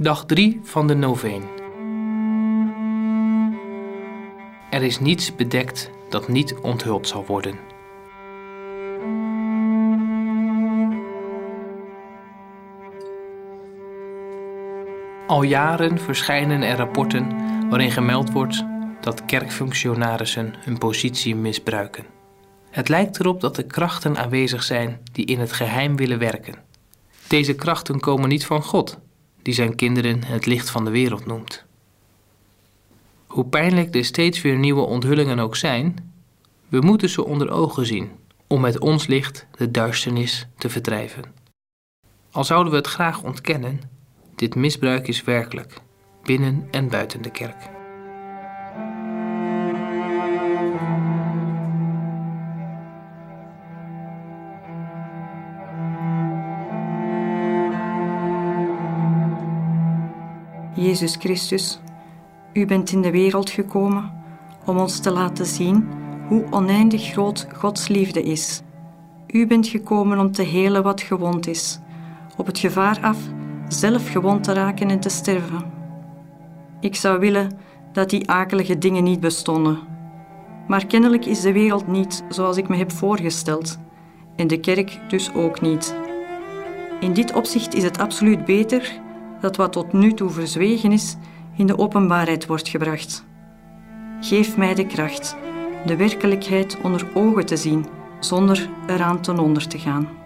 Dag 3 van de Noveen. Er is niets bedekt dat niet onthuld zal worden. Al jaren verschijnen er rapporten waarin gemeld wordt dat kerkfunctionarissen hun positie misbruiken. Het lijkt erop dat er krachten aanwezig zijn die in het geheim willen werken. Deze krachten komen niet van God, die zijn kinderen het licht van de wereld noemt. Hoe pijnlijk de steeds weer nieuwe onthullingen ook zijn, we moeten ze onder ogen zien om met ons licht de duisternis te verdrijven. Al zouden we het graag ontkennen, dit misbruik is werkelijk, binnen en buiten de kerk. Jezus Christus, u bent in de wereld gekomen om ons te laten zien hoe oneindig groot Gods liefde is. U bent gekomen om te helen wat gewond is, op het gevaar af zelf gewond te raken en te sterven. Ik zou willen dat die akelige dingen niet bestonden. Maar kennelijk is de wereld niet zoals ik me heb voorgesteld, en de kerk dus ook niet. In dit opzicht is het absoluut beter dat wat tot nu toe verzwegen is, in de openbaarheid wordt gebracht. Geef mij de kracht de werkelijkheid onder ogen te zien, zonder eraan ten onder te gaan.